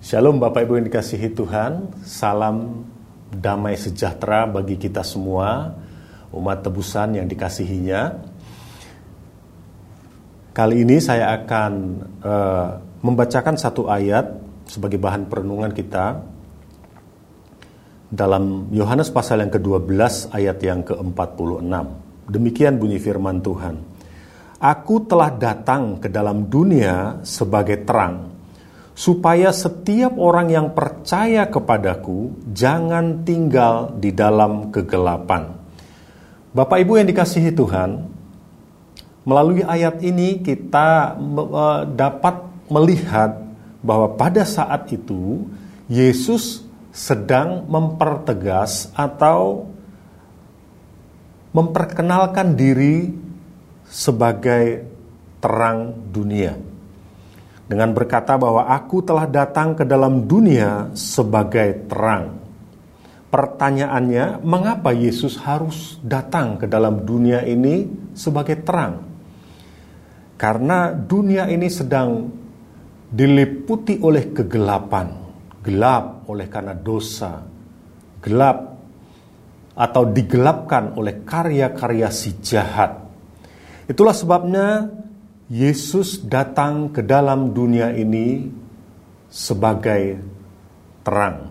Shalom Bapak Ibu yang dikasihi Tuhan, salam damai sejahtera bagi kita semua, umat tebusan yang dikasihinya. Kali ini saya akan uh, membacakan satu ayat sebagai bahan perenungan kita dalam Yohanes pasal yang ke-12 ayat yang ke-46. Demikian bunyi firman Tuhan. Aku telah datang ke dalam dunia sebagai terang supaya setiap orang yang percaya kepadaku jangan tinggal di dalam kegelapan. Bapak Ibu yang dikasihi Tuhan, melalui ayat ini kita uh, dapat melihat bahwa pada saat itu Yesus sedang mempertegas atau memperkenalkan diri sebagai terang dunia dengan berkata bahwa aku telah datang ke dalam dunia sebagai terang. Pertanyaannya, mengapa Yesus harus datang ke dalam dunia ini sebagai terang? Karena dunia ini sedang diliputi oleh kegelapan, gelap oleh karena dosa, gelap atau digelapkan oleh karya-karya si jahat. Itulah sebabnya Yesus datang ke dalam dunia ini sebagai terang.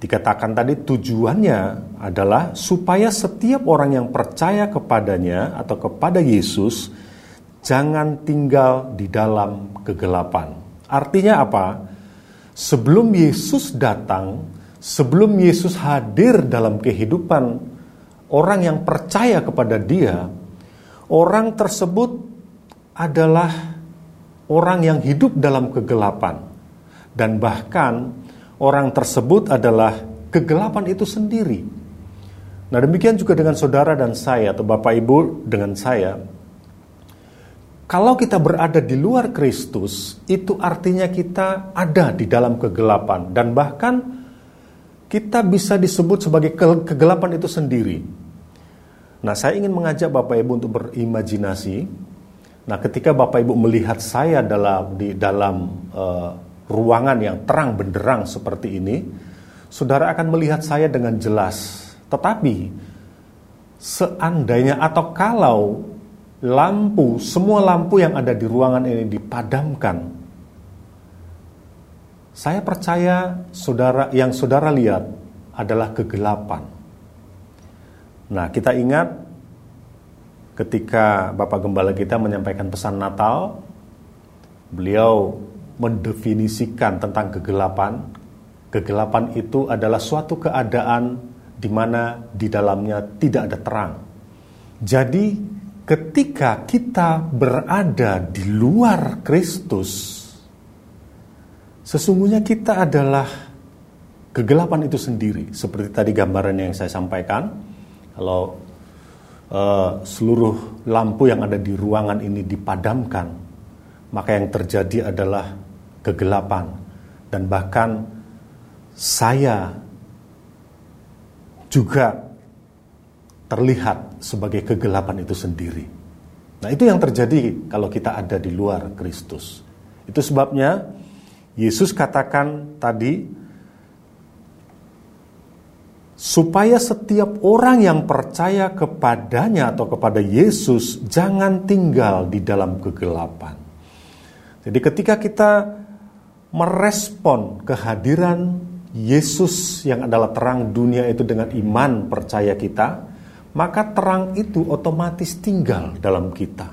Dikatakan tadi tujuannya adalah supaya setiap orang yang percaya kepadanya atau kepada Yesus jangan tinggal di dalam kegelapan. Artinya apa? Sebelum Yesus datang, sebelum Yesus hadir dalam kehidupan orang yang percaya kepada Dia, orang tersebut adalah orang yang hidup dalam kegelapan, dan bahkan orang tersebut adalah kegelapan itu sendiri. Nah, demikian juga dengan saudara dan saya, atau bapak ibu dengan saya. Kalau kita berada di luar Kristus, itu artinya kita ada di dalam kegelapan, dan bahkan kita bisa disebut sebagai kegelapan itu sendiri. Nah, saya ingin mengajak Bapak Ibu untuk berimajinasi Nah, ketika Bapak Ibu melihat saya dalam di dalam uh, ruangan yang terang benderang seperti ini, saudara akan melihat saya dengan jelas. Tetapi seandainya atau kalau lampu, semua lampu yang ada di ruangan ini dipadamkan, saya percaya saudara yang saudara lihat adalah kegelapan. Nah, kita ingat ketika Bapak Gembala kita menyampaikan pesan Natal, beliau mendefinisikan tentang kegelapan. Kegelapan itu adalah suatu keadaan di mana di dalamnya tidak ada terang. Jadi, ketika kita berada di luar Kristus, sesungguhnya kita adalah kegelapan itu sendiri. Seperti tadi gambaran yang saya sampaikan, kalau uh, seluruh lampu yang ada di ruangan ini dipadamkan, maka yang terjadi adalah kegelapan dan bahkan saya juga terlihat sebagai kegelapan itu sendiri. Nah, itu yang terjadi kalau kita ada di luar Kristus. Itu sebabnya Yesus katakan tadi supaya setiap orang yang percaya kepadanya atau kepada Yesus jangan tinggal di dalam kegelapan. Jadi ketika kita merespon kehadiran Yesus yang adalah terang dunia itu dengan iman percaya kita, maka terang itu otomatis tinggal dalam kita.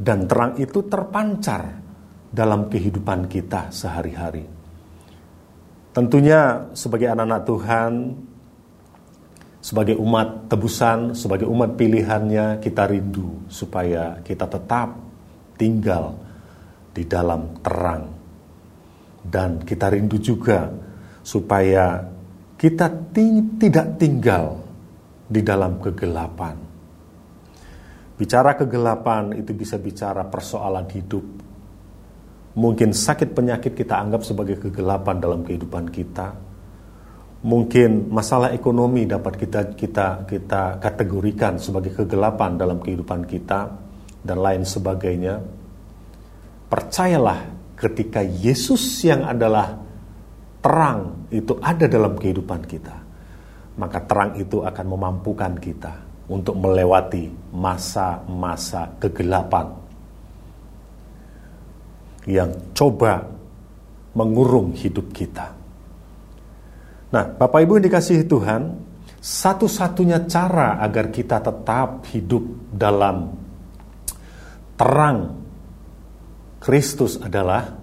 Dan terang itu terpancar dalam kehidupan kita sehari-hari. Tentunya sebagai anak-anak Tuhan, sebagai umat tebusan, sebagai umat pilihannya, kita rindu supaya kita tetap tinggal di dalam terang. Dan kita rindu juga supaya kita ting tidak tinggal di dalam kegelapan. Bicara kegelapan itu bisa bicara persoalan hidup. Mungkin sakit penyakit kita anggap sebagai kegelapan dalam kehidupan kita mungkin masalah ekonomi dapat kita kita kita kategorikan sebagai kegelapan dalam kehidupan kita dan lain sebagainya. Percayalah ketika Yesus yang adalah terang itu ada dalam kehidupan kita, maka terang itu akan memampukan kita untuk melewati masa-masa kegelapan yang coba mengurung hidup kita. Nah, Bapak Ibu yang dikasihi Tuhan, satu-satunya cara agar kita tetap hidup dalam terang Kristus adalah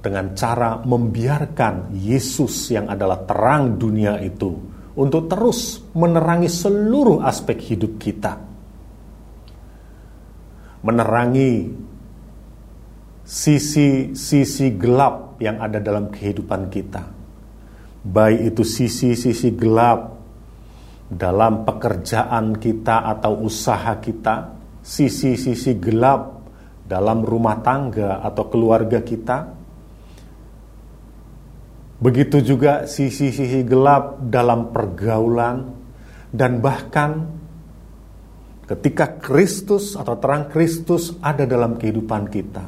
dengan cara membiarkan Yesus yang adalah terang dunia itu untuk terus menerangi seluruh aspek hidup kita. Menerangi sisi-sisi gelap yang ada dalam kehidupan kita. Baik itu sisi-sisi gelap dalam pekerjaan kita atau usaha kita, sisi-sisi gelap dalam rumah tangga atau keluarga kita, Begitu juga sisi-sisi gelap dalam pergaulan dan bahkan ketika Kristus atau terang Kristus ada dalam kehidupan kita.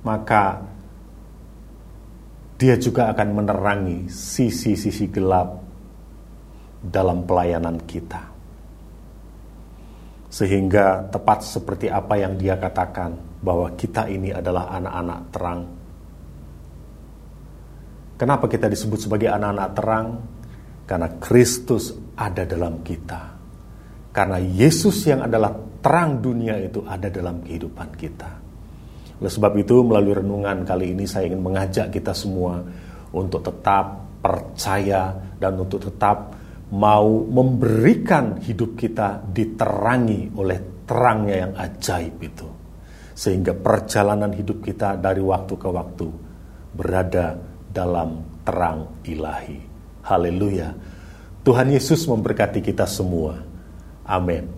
Maka dia juga akan menerangi sisi-sisi gelap dalam pelayanan kita. Sehingga tepat seperti apa yang dia katakan bahwa kita ini adalah anak-anak terang Kenapa kita disebut sebagai anak-anak terang? Karena Kristus ada dalam kita. Karena Yesus yang adalah terang dunia itu ada dalam kehidupan kita. Oleh sebab itu melalui renungan kali ini saya ingin mengajak kita semua untuk tetap percaya dan untuk tetap mau memberikan hidup kita diterangi oleh terangnya yang ajaib itu. Sehingga perjalanan hidup kita dari waktu ke waktu berada dalam terang ilahi. Haleluya. Tuhan Yesus memberkati kita semua. Amin.